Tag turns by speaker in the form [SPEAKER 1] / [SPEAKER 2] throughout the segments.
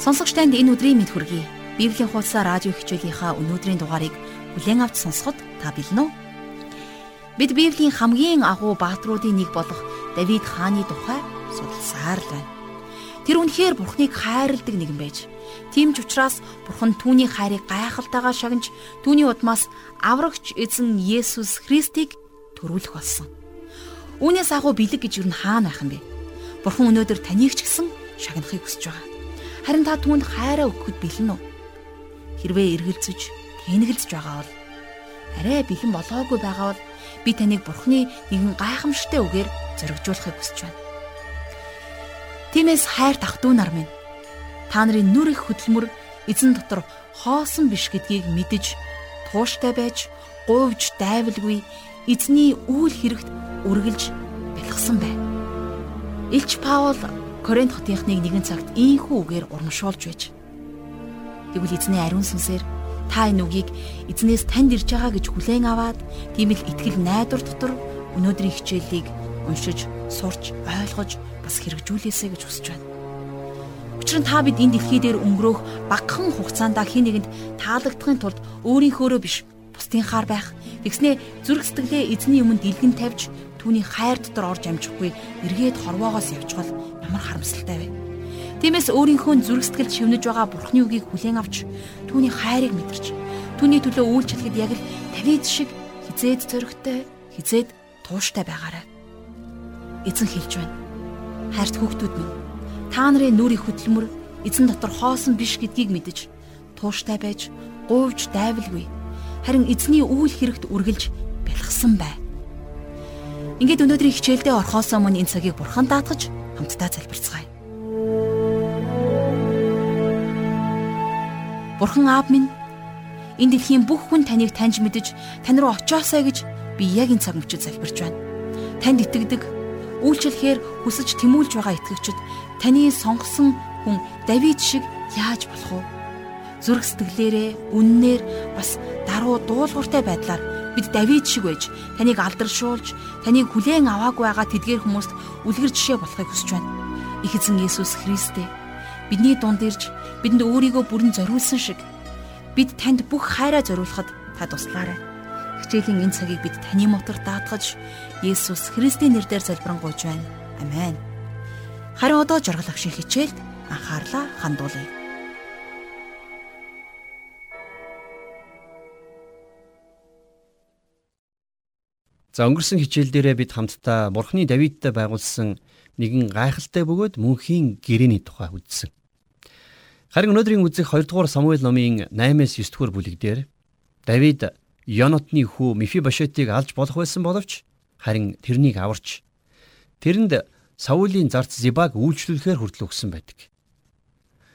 [SPEAKER 1] Сонсогч танд энэ өдрийн мэд хүргэе. Библийн хуудасаа радио хичээлийнхаа өнөөдрийн дугаарыг бүлээн авч сонсоход та бэлэн үү? Бид Библийн хамгийн агуу бааtruудын нэг болох Давид хааны тухай судалсаар л байна. Тэр үнэхээр Бурхныг хайрладаг нэгэн байж. Тийм ч учраас Бурхан түүний хайрыг гайхалтайгаар шагнаж түүний удмаас аврагч эзэн Есүс Христийг төрүүлэх болсон. Үүнээс агуу бэлэг гэж юу н хаана байх юм бэ? Бурхан өнөөдөр таныг ч гэсэн шагнахыг хүсэж байгаа. Харин та түүнд хайраа өгөхөд бэлэн үү? Хэрвээ эргэлзэж, тэнэгэлзэж байгаа бол арай бэлэн болоогүй байгаа бол би таныг Бурхны нэгэн гайхамшигтай үгээр зоригжуулахыг хүсэж байна. Тиймээс хайр тахдуу нар минь та нарын нүр их хөдөлмөр эзэн дотор хоосон биш гэдгийг мэдэж тууштай байж гуйвж дайвалгүй эзний үйл хэрэгт үргэлж бэлгсэн байна. Илч Паул Коринт хотынхныг нэгэн цагт ийхүү үгээр урамшуулж байж. Тэгвэл эзний ариун сүнсээр та энэ үгийг эзнээс танд ирж байгаа гэж хүлээн аваад тийм л итгэл найдвар дотор өнөөдрийн хичээлийг уншиж, сурч, ойлгож бас хэрэгжүүлээсэй гэж хүсэж байна. Учир нь та бид энэ дэлхий дээр өнгөрөөх багахан хугацаанд хин нэгэнд таалагдахын тулд өөрийнхөөрөө биш бусдынхаар байх. Тэгснээ зүрх сэтгэлээ эзний өмнө дэлгэн тавьж түүний хайр дотор орж амжихгүй эргээд хорвоогоос явчихвал ямар харамсалтай вэ? Тиймээс өөрийнхөө зүрх сэтгэлд шивнэж байгаа Бурхны үгийг хүлээн авч түүний хайрыг мэдэрч түүний төлөө үйлчлэхэд яг л Давид шиг хизээд зөрөгтэй, хизээд тууштай байгаарай. Эзэн хэлж байна. Хайрт хүүхдүүд минь та нарын нүрийн хөдөлмөр эзэн дотор хоосон биш гэдгийг мэдэж тууштай байж гуйж дайвалгүй харин эзний үйл хэрэгт үргэлж бэлгсэн бай. Ингээд өнөөдрийн хичээлдээ орхосоо мөн энэ цагийг бурхан даатгаж хамтдаа залбирцгаая. Бурхан аав минь энэ дэлхийн бүх хүн таныг таньж мэдэж тань руу очоосаа гэж би яг энэ цаг мөчид залбирч байна. Танд итгэдэг, үйлчлэхээр хүсэж тэмүүлж байгаа итгэгчид таны сонгосон хүн Давид шиг яаж болох вэ? Зүрх сэтгэлээрээ, үннээр бас даруй дуулууртай байдлаар бид Давид шиг байж таныг алдаршуулж, таныг хүлээн аваагүй байгаа тэдгээр хүмүүст үлгэр жишээ болохыг хүсэж байна. Их эзэн Есүс Христэ бидний дунд ирж бидэнд өөрийгөө бүрэн зориулсан шиг бид танд бүх хайраа зориулахад та туслаарай. Хичээлийн энэ цагийг бид таны мотор даатгаж Есүс Христийн нэрээр залбирanгуйж байна. Амен. Харин одоо жаргалах шиг хичээлд анхаарлаа хандуулъя.
[SPEAKER 2] За өнгөрсөн хичээл дээрээ бид хамтдаа Бурхны Давидтай байгуулсан нэгэн гайхалтай бөгөөд мөнхийн гэрээний тухай үзсэн. Харин өнөөдрийн үзэх 2 дугаар Самуэль номын 8-аас 9 дугаар бүлэг дээр Давид Йонотны хүү Мефибошетийг алж болох байсан боловч харин тэрнийг аварч тэрэнд Саулийн зарц Зибаг үйлчлүүлэхээр хүртэл өгсөн байдаг.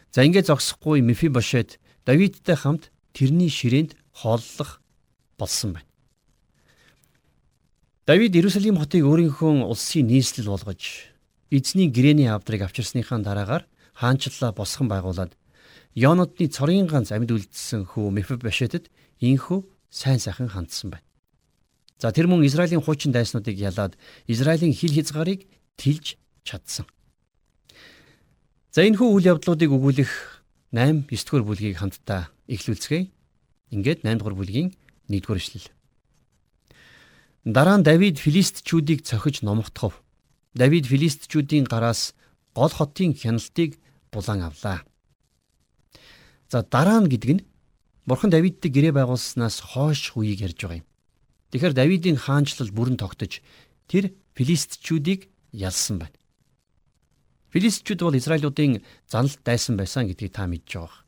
[SPEAKER 2] За ингээд зогсохгүй Мефибошет Давидтай хамт тэрний ширээнд хооллох болсон байна. Давид Иерусалим хотыг өөрийнхөө улсын нийслэл болгож эзний гэрээний авдрыг авчирсныхаа дараагаар хаанчлалаа босгон байгуулад Йонодны цорын ганц амьд үлдсэн хүү Мефибошетэд инхүү сайн сайхан хандсан байна. За тэр мөн Израилийн хуучин дайснуудыг ялаад Израилийн хил хязгаарыг тэлж чадсан. За энэ хүү үйл явдлуудыг өгүүлэх 8 9 дугаар бүлгийг хамтдаа эхлүүлцгээе. Ингээд 8 дугаар бүлгийн 1 дугаар эшлэл. Дараа нь Давид филистчүүдийг цохиж номогдохов. Давид филистчүүдийн гараас гол хотын хяналтыг булан авлаа. За дараа нь гэдэг нь Бурхан Давидтай гэрээ байгуулснаас хойш үеийг ярьж байгаа юм. Тэгэхээр Давидын хаанчлал бүрэн тогтож тэр филистчүүдийг ялсан байна. Филистчүүд бол Израилуудын заналт дайсан байсан гэдгийг та мэдж байгаа.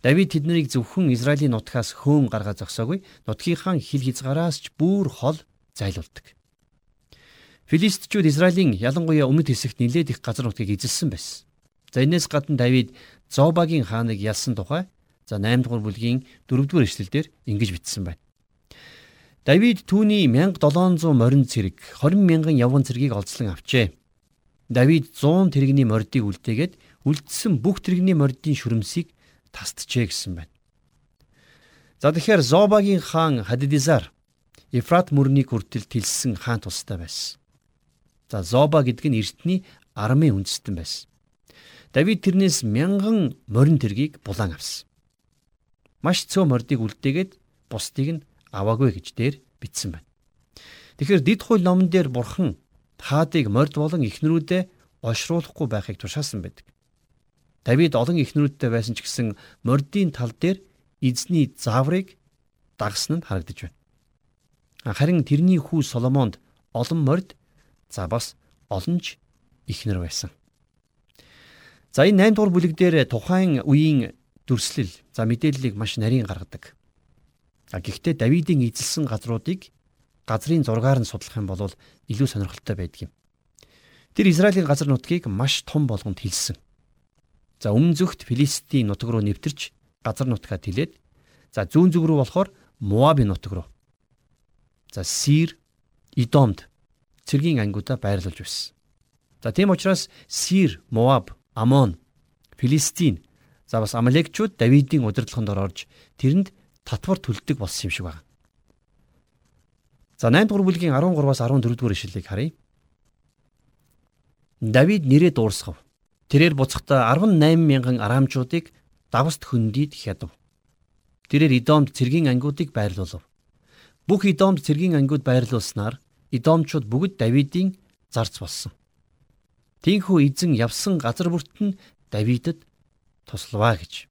[SPEAKER 2] Давид тэднийг зөвхөн Израилийн нутгаас хөөн гаргаа зогсоогүй нутгийнхаа хил хязгаараас ч бүр хол зайлуулдаг. Филистчүүд Израилийн ялангуяа өмнөд хэсэгт нэлээд их газар нутгийг эзэлсэн байсан. За энэс гадна Давид Зобагийн хааныг ялсан тухай за 8 дугаар бүлгийн 4 дугаар эшлэлдэр ингэж бичсэн байна. Давид түүний 1700 морин цэрэг 20 мянган явган цэргийг олзлон авчээ. Давид 100 тэрэгний мордыг үлдээгээд үлдсэн бүх тэрэгний мордын шүрмсийг тасджээ гэсэн байна. За тэгэхээр Зобагийн хаан Хадидизар Ефрат мөрнийг хүртэл тэлсэн хаан тустай байсан. За Зоба гэдэг нь эртний армын үндэстэн байсан. Давид тэрнээс мянган морин тэргийг булан авсан. Маш цөө мордыг үлдээгээд бусдыг нь аваагүй гэж дээр бичсэн байна. Тэгэхээр дид хууль номон дээр бурхан таадыг морд болон ихнэрүүдэд ошруулахгүй байхыг тушаасан байдаг. Давид олон ихнэрүүдтэй байсан ч гэсэн мордын тал дээр эзний зааврыг дагсан нь харагдаж байна. Харин тэрний хүү Соломонд олон морд за бас олонч ихнэр байсан. За энэ 8 дугаар бүлэг дээр тухайн үеийн дүрслэл за мэдээллийг маш нарийн гаргадаг. А гэхдээ Давидын эзэлсэн газруудыг газрын зургаар нь судлах юм бол илүү сонирхолтой байдаг юм. Тэр Израилийн газар нутгийг маш том болгонд хилсэн. За өмнө зүгт Филистийн нутаг руу нэвтэрч газар нутгаа тэлээд за зүүн зүг рүү болохоор Муабын нутаг руу. За Сир, Идомд цэргийн ангиудаа байрлуулж байсан. За тийм учраас Сир, Муаб, Амон, Филистин за бас Амалекчууд Давидын удирдлаганд орж тэрэнд татвар төлдөг болсон юм шиг байна. За 8 дугаар бүлгийн 13-аас 14 дугаар ишлэлийг харъя. Давид нэрээ дуурсгав. Тэрээр буцахдаа 18 мянган арамчуудыг давст хөндийд хядав. Тэрээр Идомд цэргийн ангиудыг байрлуулав. Бүх Идомд цэргийн ангиуд байрлуулснаар Идомчууд бүгд Давидын зарц болсон. Тинхүү эзэн явсан газар бүрт нь Давидад туславаа гэж.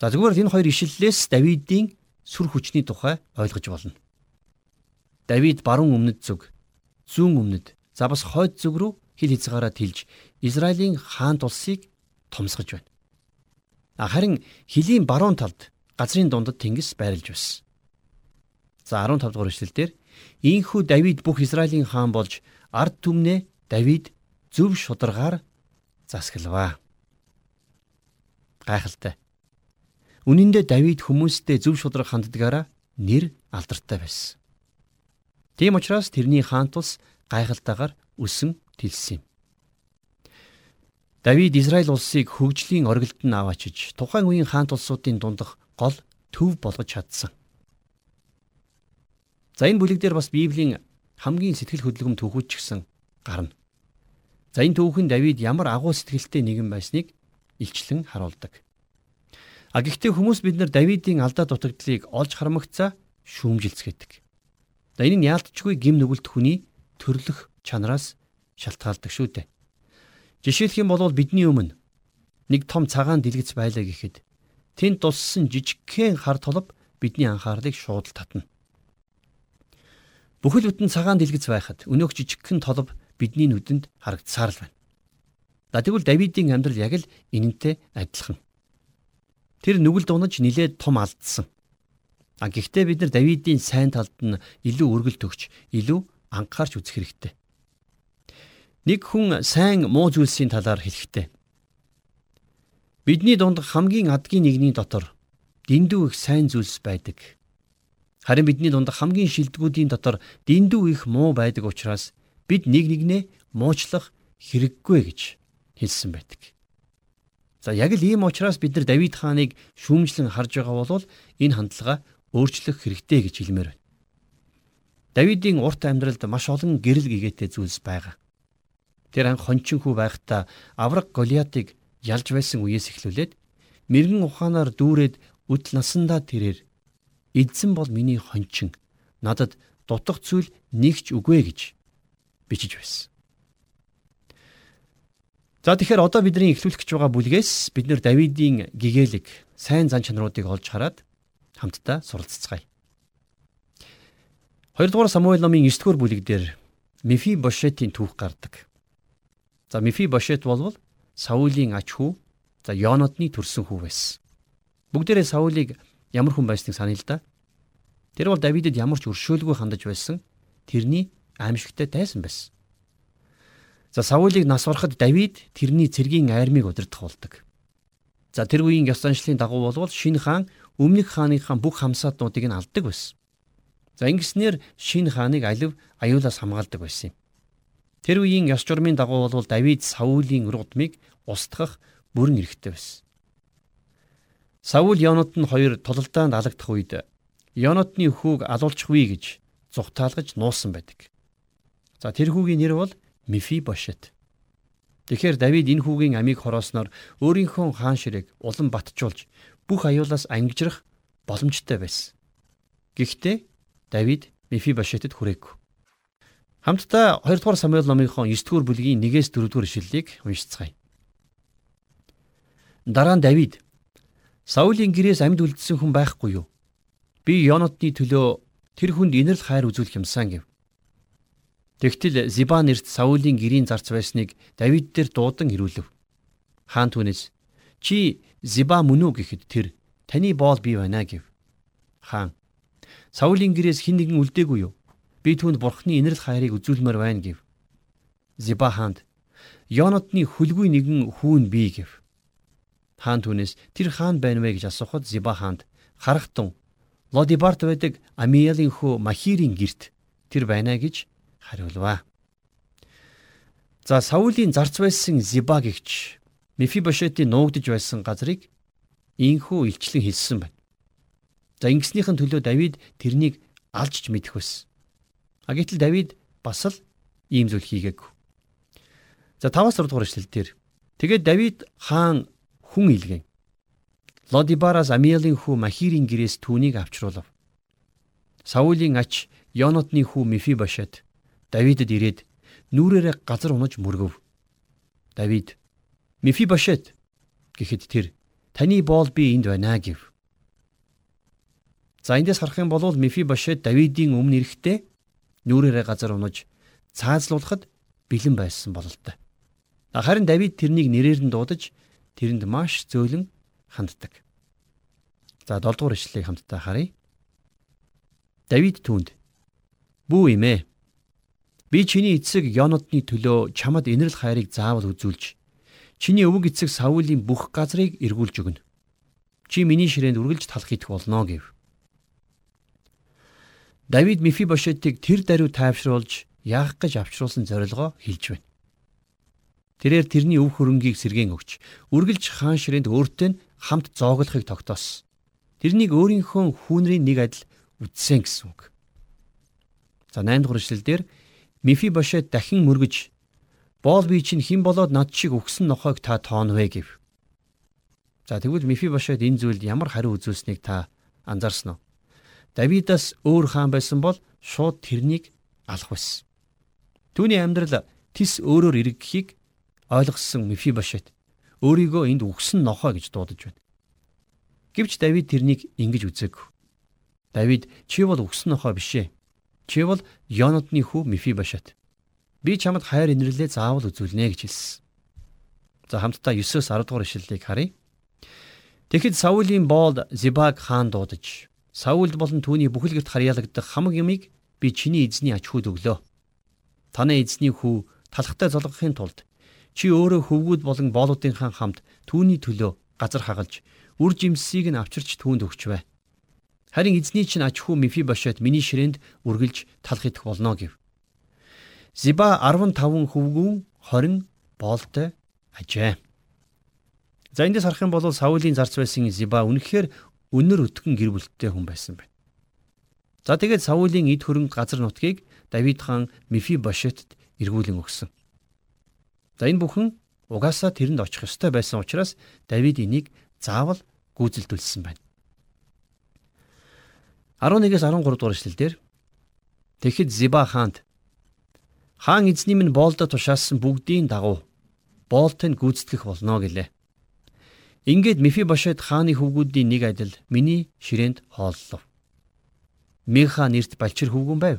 [SPEAKER 2] За зүгээр энэ хоёр ишлэлээс Давидын сүр хүчний тухай ойлгож болно. Давид баруун өмнөд зүг, зүүн өмнөд, за бас хойд зүг рүү хил хязгаараа тэлж Израилийн хаант улсыг томсгож байна. Харин хилийн баруун талд газрын дундад тэнгис байрлаж байсан. За 15 дугаар эшлэлдэр ийхүү Давид бүх Израилийн хаан болж ард түмнээ Давид зөв шударгаар засгалваа. Гайхалтай. Үнэн дээр Давид хүмүүстэй зөв шударга ханддгаараа нэр алдартай байсан. Тийм учраас тэрний хаан тус гайхалтайгаар өсөн тэлсэн юм. Давид Израиль улсыг хөгжлийн оргилд нь аваачиж тухайн үеийн хаан тулсуудын дундах гол төв болгож чадсан. За энэ бүлэг дээр бас Библийн хамгийн сэтгэл хөдлөм төвхүүд ч гэсэн гарна. За энэ түүхэн Давид ямар агуу сэтгэлтэй нэгэн байсныг илчлэн харуулдаг. А гэхдээ хүмүүс бид нар Давидын алдаа дутагдлыг олж хармагцаа шүүмжилцгээдэг. За энэ нь яалтчгүй гим нүгэлт хүний төрлөх чанараас шалтгаалдаг шүү дээ. Жишээлх юм бол бидний өмнө нэг том цагаан дэлгэц байлаа гэхэд тэнд туссан жижигхэн хар толб бидний анхаарлыг шууд татна. Бүхэл бүтэн цагаан дэлгэц байхад өнөөх жижигхэн толб бидний нүдэнд харагдсаар л байна. За тэгвэл Давидын амьдрал яг л энэнтэй адилхан. Тэр нүгэл дунаж нилээд том алдсан. А гэхдээ бид нар Давидын сайн талд нь илүү өргөл төгч, илүү анхаарч үзэх хэрэгтэй. Нэг хүн сайн муу зүйлсийн талаар хэлэхдээ бидний дунд хамгийн адгийн нэгний дотор дэндүү их сайн зүйлс байдаг. Харин бидний дунд хамгийн шилдэгүүдийн дотор дэндүү их муу байдаг учраас бид нэг нэгнээ муучлах хэрэггүй гэж хэлсэн байдаг. За яг л ийм учраас бид нар Давид хааныг шүүмжлэн харж байгаа бол энэ хандлага өөрчлөх хэрэгтэй гэж хэлмээр байна. Давидын урт амьдралд маш олон гэрэл гэгээтэй зүйлс байгаа. Тэр анх хончин хүү байхдаа авраг Голиатыг ялж байсан үеэс эхлүүлээд мэрэгэн ухаанаар дүүрээд үтл насандаа тэрээр эзэн бол миний хончин надад дутах зүйл нэгч үгүй гэж бичиж байсан. За тэгэхээр одоо бидний эхлүүлэх гэж байгаа бүлгээс бид нэр Давидын гэгээлэг сайн зан чанаруудыг олж хараад хамтдаа суралццгаая. 2 дугаар Самуэль номын 9 дугаар бүлэг дээр Мефи Бошетийн түүх гардаг. За Мефи Бошет бол Саулийн ач хүү, за Йонотны төрсөн хүү байсан. Бүгдээрээ Саулийг ямар хүн байсныг саная л да. Тэр бол Давидэд ямар ч өршөөлгүй хандаж байсан. Тэрний аимшигтай тайсан байсан. За Саулийг нас барахад Давид тэрний цэргийн айрмыг удирдах болдог. За тэр үеийн ёс заншлын дагуу болвол шинэ хаан өмнөх хааныхаа бүх хамсаатнуудыг нь алдаг байсан. За ингэснээр шинэ хааныг алив аюулаас хамгаалдаг байсан юм. Тэр үеийн ёс журмын дагуу болвол Давид Саулийн ургадмыг устгах бүрэн эрхтэй байсан. Саул Йонот нь хоёр тулалдаанд алагдах үед Йонотны хүүг алуулчихвээ гэж зүгтаалгаж нуусан байдаг. За тэр хүүгийн нэр бол Мефибошет. Тэгэхээр Давид энэ хүүгийн амийг хороосноор өөрийнхөө хаан ширээг улам батжуулж бүх аюулаас ангижрах боломжтой байсан. Гэхдээ Давид Мефибошетэд хүрээгүй. Хамтдаа 2 дугаар Самуэль номынхон 9 дугаар бүлгийн 1-ээс 4 дугаар ишлэлийг уншицгаая. Дараа нь Давид Саулийн гэрээс амьд үлдсэн хүн байхгүй юу? Би Йонотны төлөө тэр хүнд инэрл хайр үзүүлэх юмсан гэв. Тэгтэл Зиба нэрт Саулийн гэрийн зарц байсныг Давид дээр дуудан ирүүлв. Хаан түүнээс чи Зиба мөн үү гэхэд тэр таны боол би байна гэв. Хаан Саулийн гэрээс хэн нэгэн үлдээгүй юу? Би түүнд бурхны инэрл хайрыг үзүүлмээр байна гэв. Зиба хаанд Йонотны хүлгүй нэгэн хүүн би гэв. Хаан түүнээс тэр хаан байна вэ гэж асуухад Зиба хаанд харахтун Лодибарт байдаг Амиелийн хүү Махирийн герт тэр байна гэж хариулваа. За Саулийн зарц байсан Зиба гихч Мефибошетийн нуугдж байсан газрыг инхүү илчлэн хэлсэн байна. За ингэснийхэн төлөө Давид тэрнийг алжж мэдэх байсан. А гэтэл Давид бас л ийм зүйл хийгээгүй. За 5-аас 6 дугаар эшлэл дээр тэгээд Давид хаан хүн илгэн Лодибараас Амиелийн хүү Махирийн гэрээс түүнийг авчруулав. Саулийн ач Йонотны хүү Мефибошет Давидэд ирээд нүрээрээ газар унаж мөргөв. Давид Мефибошет гэхэд тэр таны боол би энд байна гэв. За эндээс харах юм бол Мефибошет Давидын өмнө ирэхдээ нүрээрээ газар унаж цаазлуулахад бэлэн байсан бололтой. Харин Давид тэрнийг нэрээр нь дуудаж тэрэнд маш зөөлөн ханддаг. За 7 дугаар ишлэлийг хамтдаа харъя. Давид түүнд "Бүү имээ Би чиний эцэг Йонодны төлөө чамд инэрл хайрыг заавал үзүүлж чиний өвөг эцэг Саулийн бүх газрыг эргүүлж өгнө. Чи миний ширээнд үргэлж талах идэх болно гэв. Давид Мефибошетыг тэр даруй тайвшруулж яах гэж авчруулсан зорилгоо хэлж байна. Тэрээр тэрний өв хөрөнгийг сэргээн өгч үргэлж хаан ширээнд өөртөө хамт зооглохыг тогтоосон. Тэрнийг өөрийнхөө хүүнрийн нэг адил үтсэн гэсэн үг. За 8 дугаар эшлэл дээр Мефибошет дахин мөргөж боол би чинь хэн болоод над шиг өгсөн нохойг та тоонвэ гэв. За тэгвэл Мефибошет энэ зүйлд ямар хариу үзүүлснийг та анзаарсан уу? Давидаас өөр хаан байсан бол шууд тэрнийг алах байсан. Түүний амьдрал тис өөрөөр эргэхийг ойлгосон Мефибошет өөрийгөө энд үгсэн нохоо гэж дуудаж байна. Гэвч Давид тэрнийг ингэж үзээгүй. Давид чи бол үгсэн нохоо бишээ. Чи бол Йонодны хүү Мефибошет. Би чамд хайр инэрлээ заавал үзүүлнэ гэж хэлсэн. За хамтдаа 9-оос 10 дугаар ишлэлийг харъя. Тэгэхэд Саулийн боол Зибаг хаан дуудаж Саулд болон түүний бүхэл гэрт харьяалагдах хамаг юмыг би чиний эзний ач хүүд өглөө. Таны эзний хүү талхтай золгохын тулд чи өөрөө хөвгүүд болон боолуудынхаа хамт түүний төлөө газар хагалж үр жимсийг нь авчирч түүнд өгчвэ. Харин эзний чинь аж хүү Мефибошет миний ширээнд үргэлж талх идэх болно гэв. Зиба 15 хөвгүүн 20 боолтой ажээ. За эндээс харах юм бол Саулийн зарц байсан Зиба үнэхээр өнөр өтгөн гэр бүлтэй хүн байсан байна. За тэгээд Саулийн эд хөрөнгө газар нутгийг Давид хаан Мефибошетд эргүүлэн өгсөн. За энэ бүхэн угаасаа тэрэнд очих ёстой байсан учраас Давид энийг заавал гүйцэлдүүлсэн байна. 11-ээс 13 дугаар эшлэлдэр Тэгэхэд Зиба хаанд хаан эзний минь боолдо тушаасан бүгдийн дагуу боолтыг гүйцэтгэх болно гэлээ. Ингээд Мефибошет хааны хөвгүүдийн нэг адил миний ширээнд хооллов. Миха нэрт балчир хөвгүн байв.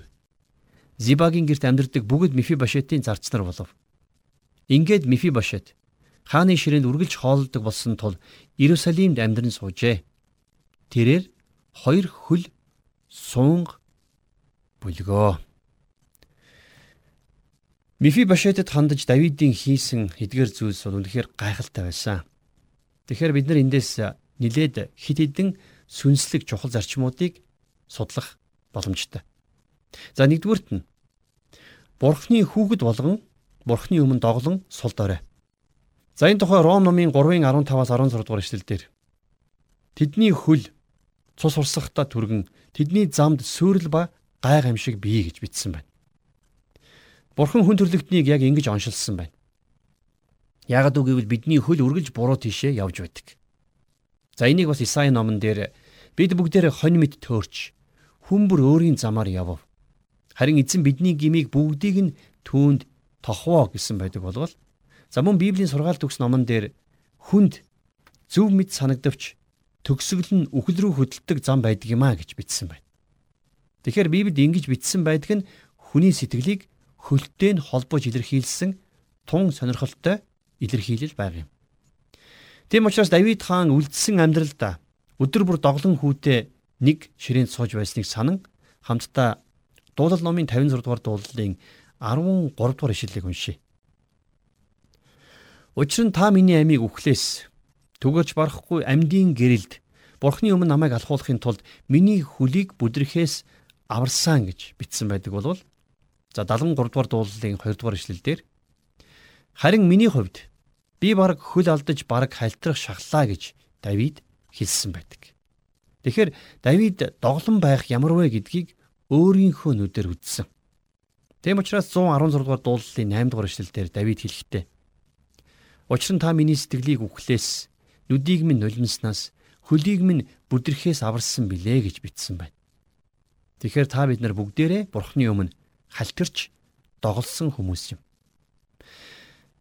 [SPEAKER 2] Зибагийн герт амьдардаг бүгд Мефибошетийн зарцнаар болов. Ингээд Мефибошет хааны ширээнд үргэлж хооллдог болсон тул Иерусалимд амьдран суужээ. Тэрээр хоёр хөл сунг бүлгөө. Мефибошетэд хандаж Давидын хийсэн эдгээр зүйлс бол үнэхээр гайхалтай байсан. Тэгэхээр бид нар эндээс нилээд хит хитэн сүнслэг чухал зарчмуудыг судлах боломжтой. За нэгдүгüрт нь Бурхны хүүхэд болгон Бурхны өмнө доглон сул дорой. За энэ тухай Ром номын 3-ын 15-аас 16 дугаар эшлэлдэр тэдний хөл цус урсахта түргэн тэдний замд сүрэл ба гай гамшиг бий гэж бичсэн байна. Бурхан хүн төрлөختнийг яг ингэж оншилсан байна. Яагад үгүйвэл бидний хөл үргэлж буруу тишээ явж байдаг. За энийг бас Исаи номон дээр бид бүгдээрээ хонь мэд төөрч хүмбэр өөрийн замаар явв. Харин эзэн бидний гмийг бүгдийг нь түүнд тохвоо гэсэн байдаг болвол за мөн Библийн сургаалт төгс номон дээр хүнд зөв мэд санагдавч төгсгөл нь үхэл рүү хөдөлдөг зам байдаг юм а гэж бичсэн байна. Тэгэхээр Библиэд ингэж бичсэн байдаг нь хүний сэтгэлийг хөлтөй нь холбож илэрхийлсэн тун сонирхолтой илэрхийлэл байг юм. Тийм учраас Давид хаан үлдсэн амьдралдаа өдөр бүр доглон хүүтэй нэг ширээнд сууж байсныг санан хамтдаа дуулал номын 56 дугаар дуулалын 13 дугаар ишлэлийг уншийе. Учир нь та миний амийг үхлээс түгэж барахгүй амьдын гэрэлд Бурхны өмнө намайг алхуулахын тулд миний хөлийг бүдрэхээс аварсан гэж бичсэн байдаг болвол за 73 дугаар дуулалын 2 дугаар ишлэлдэр харин миний хувьд би бараг хөл алдаж бараг хальтрах шахлаа гэж Давид хэлсэн байдаг. Тэгэхээр Давид доглон байх ямар вэ гэдгийг өөрийнхөө нүдээр үзсэн. Тэм учраас 116 дугаар дуулалын 8 дугаар ишлэлдэр Давид хэлэхдээ Учир нь та миний сэтгэлийг үхлээс нүдийг минь нулимснаас хөлийг минь бүдрэхээс аварсан билээ гэж бичсэн байна. Тэгэхээр та бид нар бүгдээрээ Бурхны өмнө халтирч доголсон хүмүүс юм.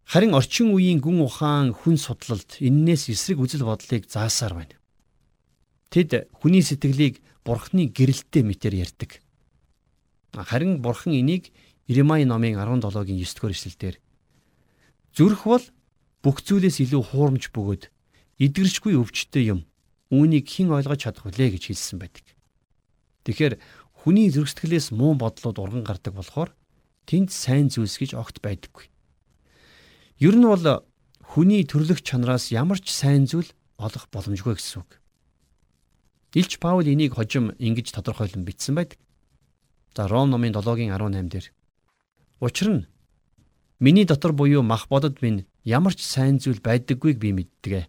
[SPEAKER 2] Харин орчин үеийн гүн ухаан хүн судлалд эннээс эсрэг үзэл бодлыг заасаар байна. Тэд хүний сэтгэлийг Бурхны гэрэлтэй мэтэр ярьдаг. Харин Бурхан энийг Иремай номын 17-гийн 9-р эшлэлдэр зүрх бол бүх зүйлээс илүү хуурамч бөгөөд эдгэрчгүй өвчтэй юм үүнийг хэн ойлгож чадах вүлээ гэж хэлсэн байдаг. Тэгэхээр хүний зүрх сэтгэлээс муу бодлууд урган гардаг болохоор тэнд сайн зүйлс гэж огт байдаггүй. Ер нь бол хүний төрлөх чанараас ямар ч сайн зүйл олох боломжгүй гэсэн үг. Илч Паул энийг хожим ингэж тодорхойлон бичсэн байдаг. За Ром номын 7-гийн 18 дээр Учир нь миний дотор буюу мах бодод минь ямар ч сайн зүйл байдаггүйг би мэддэг.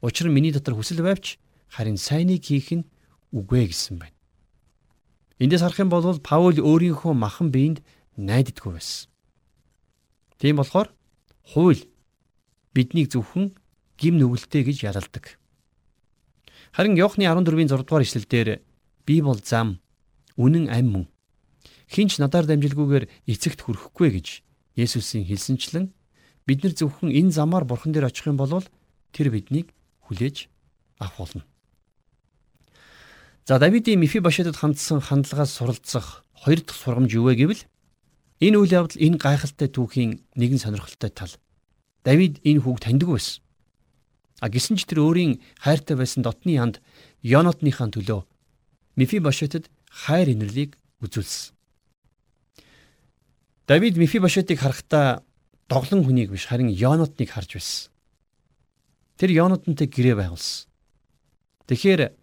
[SPEAKER 2] Учир нь миний дотор хүсэл байвч харин сайныг хийх нь үгүй гэсэн байна. Эндээс харах юм бол Паул өөрийнхөө махан биеинд найддаггүй байсан. Тийм болохоор хууль биднийг зөвхөн гим нүгэлтэй гэж ялалдаг. Харин Иохны 14-ийн 6 дугаар ишлэлдэр би бол зам, үнэн ам мөн. Хинч надаар дамжилгүйгээр эцэгт хүрэхгүй гэж Есүсийн хэлсэнчлэн бид нар зөвхөн энэ замаар бурхан дээр очих юм бол тэр биднийг хүлээж авах болно. За Давидын Мефибошетод хандсан хандлагаас суралцах хоёр дахь сургамж юу вэ гэвэл энэ үйл явдал энэ гайхалтай түүхийн нэгэн сонирхолтой тал. Давид энэ хүүг таньдаг байсан. А гисэн ч тэр өөрийн хайртай байсан дотны янд Йонотныхаа төлөө Мефибошетод хайр инэрлийг үзүүлсэн. Давид Мефибошетыг харахтаа доглон хүнийг биш харин Йонотныг харж байсан. Тэр Йонотонтой гэрээ байгуулсан. Тэгэхээр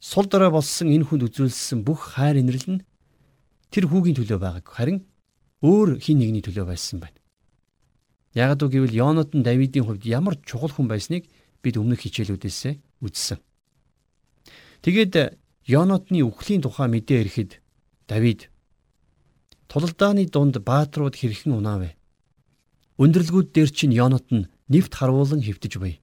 [SPEAKER 2] сул дорой болсон энэ хүнд үзүүлсэн бүх хайр инрэл нь тэр хүүгийн төлөө байгааг харин өөр хин нэгний төлөө байсан байна. Ягд үг гэвэл Йонотон Давидын хувьд ямар чухал хүн байсныг бид өмнөх хичээлүүдээс үзсэн. Тэгээд Йонотны үхлийн тухай мэдээ ирэхэд Давид тулалдааны дунд бааtruуд хэрхэн унаав вэ? Өндөрлгүүд дээр чинь Йонотон нэвт харуулan хөвтөж буй.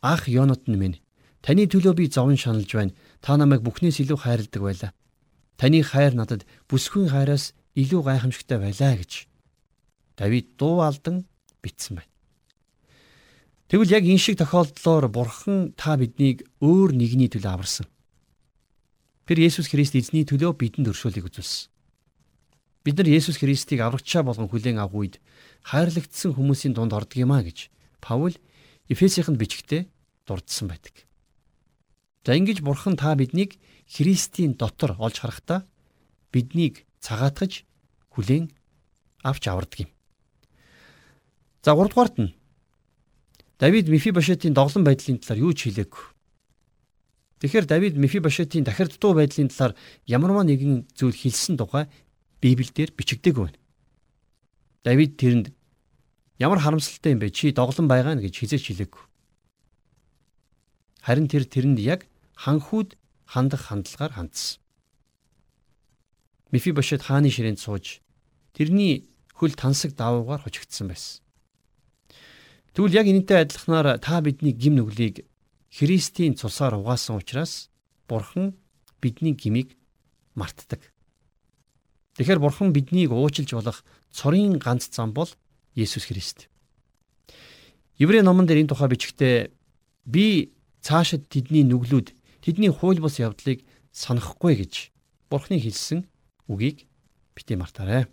[SPEAKER 2] Ах Йонатан минь, таны төлөө би зовн шаналж байна. Та намайг бүхнээс илүү хайрладаг байлаа. Таны хайр надад бүсгүй хайраас илүү гайхамшигтай байлаа гэж Давид дуу алдан бичсэн байна. Тэгвэл яг энэ шиг тохиолдлоор Бурхан та биднийг өөр нэгний төлөө аварсан. Тэр Есүс Христ эзний төлөө бидэнд өршөөлийг үзүүлсэн. Бид нар Есүс Христийг аврагчаа болгон хүлээн авах үед хайрлагдсан хүмүүсийн дунд ордог юм а гэж Паул Эфесийнхэнд бичгтээ дурдсан байдаг. За ингэж бурхан та биднийг Христийн дотор олж харахтаа биднийг цагаатгаж хүлээн авч авардаг юм. За 3 дугаарт нь Давид Мефибошетийн доглон байдлын талаар юу ч хэлээгүй. Тэгэхээр Давид Мефибошетийн дахирддуу байдлын талаар ямарваа нэгэн зүйл хэлсэн тухай Библиэлд бичигдээгүй байна. Давид тэрэнд ямар харамсалтай юм бэ? Чи доглон байгаа нь гэж хизээч хэлээгүй. Харин тэр тэрэнд яг ханхүүд хандах хандлагаар хандсан. Мефибошет хааны ширээнд сууж тэрний хөл тансаг давуугаар хожигдсан байсан. Тэгвэл яг энэтэй адилханаар та бидний гим нүглийг Христийн цусаар угаасан учраас Бурхан бидний гмийг мартдаг. Тэгэхээр Бурхан биднийг уучлж болох цорын ганц зам бол Есүс Христ. Еврей номон дээр энэ тухай бичгтээ би цаашид тэдний нүглүүд тэдний хууль бус явдлыг санахгүй гэж Бурханы хэлсэн үгийг бити мартаарай.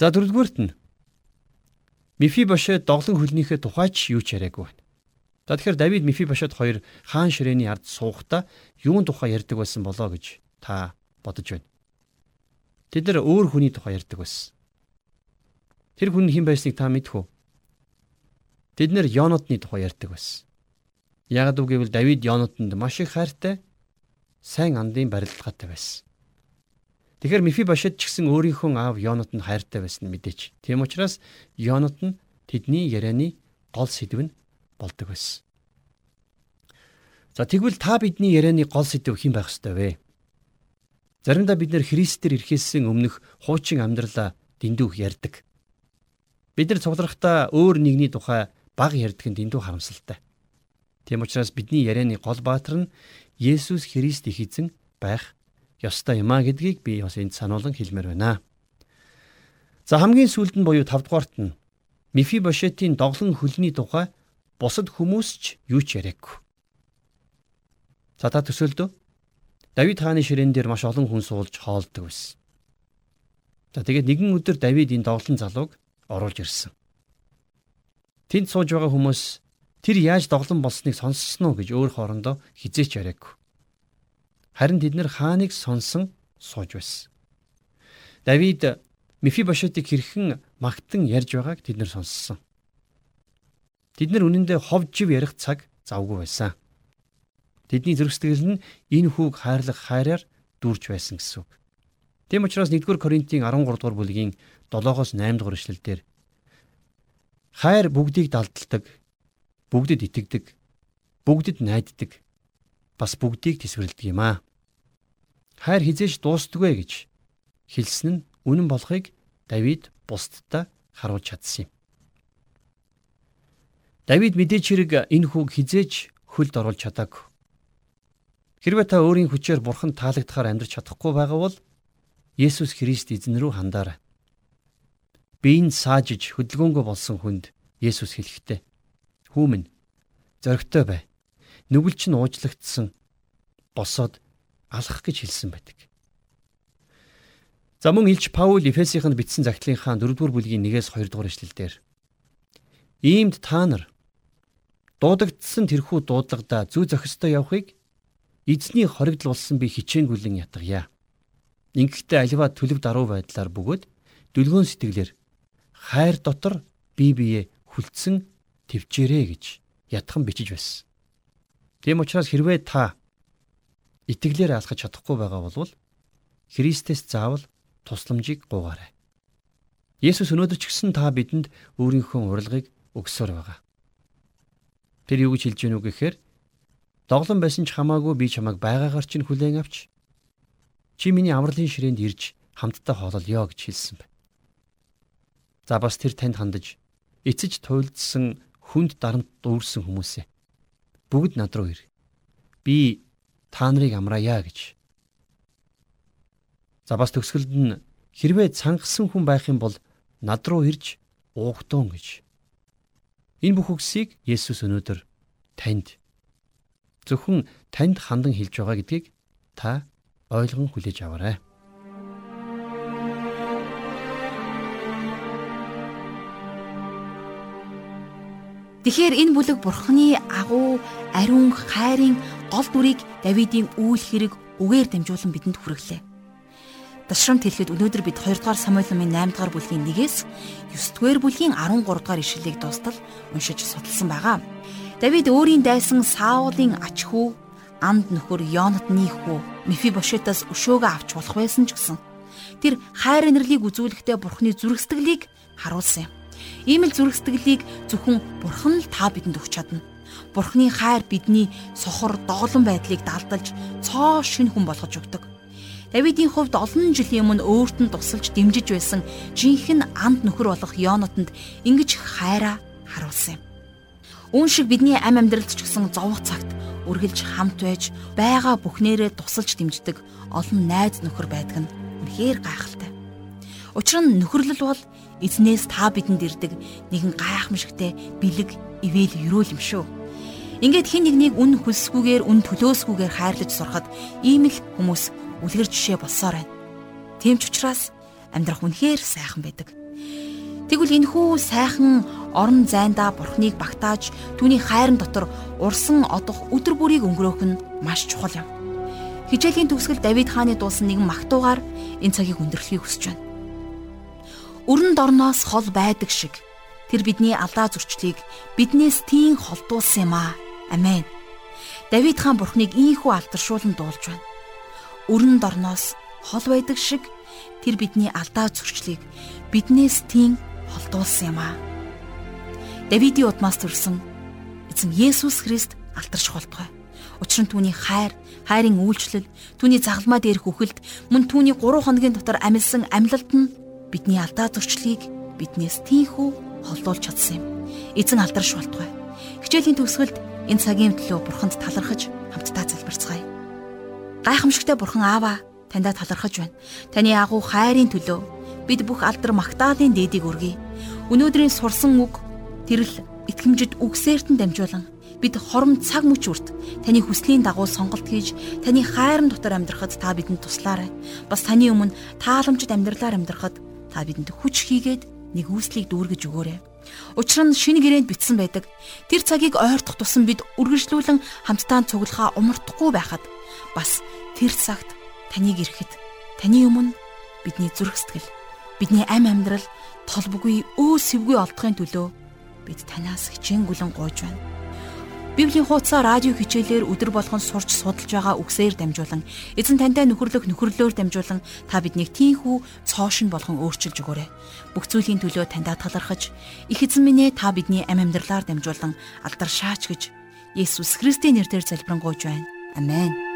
[SPEAKER 2] За дөрөвдүгüүрт нь Мефибошет доглон хөлнийхээ тухайч юу ч яриаггүй байна. За тэгэхээр Давид Мефибошет хоёр хаан ширээний ард суухдаа юун тухай ярьдаг байсан болоо гэж та бодож байна. Тэд нар өөр хүний тухай ярьдаг байсан. Тэр хүн хэн байсныг та мэдэх үү? Тэд нар Йонотны тухай ярьдаг байсан. Яг үгүйвэл Давид Йонотонд маш их хайртай, сайн андын барилгаатай байсан. Тэгэхээр Мефибошет ч гэсэн өөрийнхөө аав Йонотонд хайртай байсан мэдээч. Тийм учраас Йонот нь тэдний ярианы гол сэдв нь болдог байсан. За тэгвэл та бидний ярианы гол сэдв хэн байх ёстой вэ? Заримдаа бид нэр Христээр ирэхээс өмнөх хуучин амьдралаа дэндүүх ярьдаг. Бид нар цуглархдаа өөр нэгний тухай баг ярьдаг нь дэндүү харамсалтай. Тийм учраас бидний ярианы гол баатар нь Есүс Христ их эзэн байх ёстой юм а гэдгийг би бас энд сануулan хэлмээр байна. За хамгийн сүүлд нь буюу 5 дугаарт нь Мефибошетийн доглон хөлний тухай бусад хүмүүс ч юу ч яриаггүй. За та төсөөлдөө. Давид хааны ширээн дээр маш олон хүн суулж хоолдог байсан. За тэгээд нэгэн өдөр Давид энэ доглон залууг оруулж ирсэн. Тэнд сууж байгаа хүмүүс тэр яаж доглон болсныг сонссон уу гэж өөр хоорондоо хизээч яриаггүй. Харин тэд нэр хааныг сонсон сууж байсан. Давид Мефибошетыг хэрхэн магтан ярьж байгааг тэд нэр сонссон. Тэд нар үнэндээ хов жив ярих цаг завгүй байсан. Тэдний зүрх сэтгэл нь энэ хүүг хайрлах хайраар дүүрч байсан гэсэн үг. Тийм учраас 1-р Коринтын 13 дугаар бүлгийн 7-оос 8 дугаар эшлэлдэр хайр бүгдийг далдалдаг, бүгдэд итгэдэг, бүгдэд найддаг, бас бүгдийг тэсвэрлэдэг юм аа. Хайр хизээш дуустдагвэ гэж хэлсэн нь үнэн болохыг Давид бусдад харуулж чадсан юм. Давид мэдээч хэрэг энэ хүүг хизээж хөлд оруулж чадаагүй. Хэрвээ та өөрийн хүчээр бурханд таалагдахаар амьдрч чадахгүй байгаа бол Есүс Христ эзэн рүү хандаарай. Биеийн саажиж хөдөлгөөнгөө болсон хүнд Есүс хэлэхдээ "Хүүмэн зоригтой бай. Нүгэл чинь уучлагдсан. Босоод алах гэж хэлсэн байдаг." За мөн Илч Паул Эфесийнханд бичсэн загтлынхаа 4-р бүлгийн 1-ээс 2-р эшлэлдэр Иймд та нар Дуудагдсан тэрхүү дуудлагада зүй зохистой явахыг эзний хоригдл болсон би хичээнгүлэн ятгая. Ингэхдээ аливаа төлөв даруй байдлаар бөгөөд дүлгөөн сэтгэлээр хайр дотор бие бие хүлцэн төвчээрэй гэж ятхан бичиж байсан. Тийм учраас хэрвээ та итгэлээр алхаж чадахгүй байгаа бол Христэс заавал тусламжийг гуйгаарай. Есүс өнөөдөр ч гэсэн та бидэнд өөрийнхөө урилгыг өгсөөр байгаа. Тэр юу гэж хэлж гэнэ үг гэхээр доглон байсан ч хамаагүй би чамайг байгаагаар чинь хүлээн авч чи миний амралтын ширээнд ирж хамтдаа хоололё гэж хэлсэн байна. За бас тэр танд хандаж эцэж туйлдсан хүнд дарамт дүүрсэн хүмүүсээ бүгд над руу ир. Би та нарыг амраая гэж. За бас төгсгөлд нь хэрвээ цангасан хүн байх юм бол над руу ирж уугтун гэж Энэ бүх үгсийг Есүс өнөөдөр танд зөвхөн танд хандан хэлж байгаа гэдгийг та ойлгон хүлээж аваарай.
[SPEAKER 1] Тэгэхээр энэ бүлэг бурхны агуу ариун хайрын гол дүрийг Давидын үйл хэрэг үгээр дамжуулан бидэнд хүргэлээ. Дашрамт хэлэхэд өнөөдөр бид 2 дугаар Самуэль номын 8 дугаар бүлгийн 1-ээс 9 дугаар бүлгийн 13 дугаар ишлэлийг дуустал уншиж судалсан байгаа. Давид өөрийн дайсан Саулын ач хүү анд нөхөр Йонатны хүү Мефибошетаас өшөөгөө авч болох байсан ч гэсэн тэр хайр инэрлийг үзүүлэхдээ бурхны зүрх сэтгэлийг харуулсан юм. Ийм л зүрх сэтгэлийг зөвхөн бурхан л та бидэнд өгч чадна. Бурхны хайр бидний сохор доголон байдлыг далдалж цоо шин хүн болгож өгдөг. Давидын хувьд олон жилийн өмнө өөрт нь тусалж дэмжиж байсан жинхэнэ анд нөхөр болох Йонотонд ингэж хайраа харуулсан юм. Үүн шиг бидний ам амьдралд ч гэсэн зовх цагт үргэлж хамт байж байгаа бүхнээрээ тусалж дэмждэг олон найз нөхөр байдаг нь үнэхээр гайхалтай. Учир нь нөхөрлөл бол эзнээс та бидэнд ирдэг нэгэн гайхамшигтай бэлэг ивэл өрөөл юм шүү. Ингээд хин нэгнийг үн хөлсгүйгээр үн төлөөсгүйгээр хайрлаж сурахад ийм л хүмүүс үлгэр жишээ болсоор байна. Тийм ч учраас амьдрах үнэхээр сайхан байдаг. Тэгвэл энэхүү сайхан орон зайдаа бурхныг багтааж түүний хайрын дотор урсан одох өдөр бүрийг өнгөрөөх нь маш чухал юм. Хичээлийн төгсгөл Давид хааны дуулсан нэгэн магтуугаар энэ цагийг өндөрлөхийг хүсэж байна. Өрн дорноос хол байдаг шиг тэр бидний алдаа зурчлыг биднээс тийм холдуулсан юм аа. Амен. Давид хаан бурхныг ийхүү алдаршуулан дуулж байна. Өрн дорноос хол байдаг шиг тэр бидний алдаа зурчлыг биднээс тийм холдуулсан юм аа. Давидын удмаас төрсэн эзэн Есүс Христ алдарш болтгой. Учир нь түүний хайр, хайрын үйлчлэл, түүний загалмаа дээрх үхэлд, мөн түүний 3 хоногийн дотор амилсан амьлалт нь бидний алдаа зурчлыг биднээс тийхүү холдуулж чадсан юм. Эзэн алдарш болтгой. Хичээлийн төгсгөлд Энэ цагийн төлөө бурханд талархаж хамтдаа залбирцгаая. Гайхамшигтай бурхан Аава таньда талархаж байна. Таны агуу хайрын төлөө бид бүх алдар магтаалын дээдийг өргөе. Өнөөдрийн сурсан үг тэрл итгэмжид үгсээртэн дамжуулан бид хором цаг мөч үрт таны хүслийн дагуу сонголт хийж таны хайрын дотор амьдрахад та бидэнд туслаарай. Бас таны өмнө тааламжид амьдралаар амьдрахад та бидэнд хүч хийгээд нэг үүслийг дүүргэж өгөөрэй. Учир нь шинэ гэрээнд бичсэн байдаг. Тэр цагийг ойртох тусам бид үргэлжлүүлэн хамтдаа цуглахаа умардахгүй байхад бас тэр цагт таныг ирэхэд таны өмнө бидний зүрх сэтгэл, бидний амь амьдрал толбгүй өө сэвгүй олдохын төлөө бид танаас хичээнгүлэн гуйж байна. Библийн хуудасаа радио хичээлээр өдөр болгон сурч судалж байгаа үгсээр дамжуулан эзэн тантай нөхөрлөх нөхөрлөөр дамжуулан та биднийг тийхүү цоошин болгон өөрчилж өгөөрэй. Бүх зүйлийн төлөө таньда талархаж их эзэн минь ээ та бидний амь амьдралаар дамжуулан алдар шаач гэж Есүс Христийн нэрээр залбирanгуйж байна. Амен.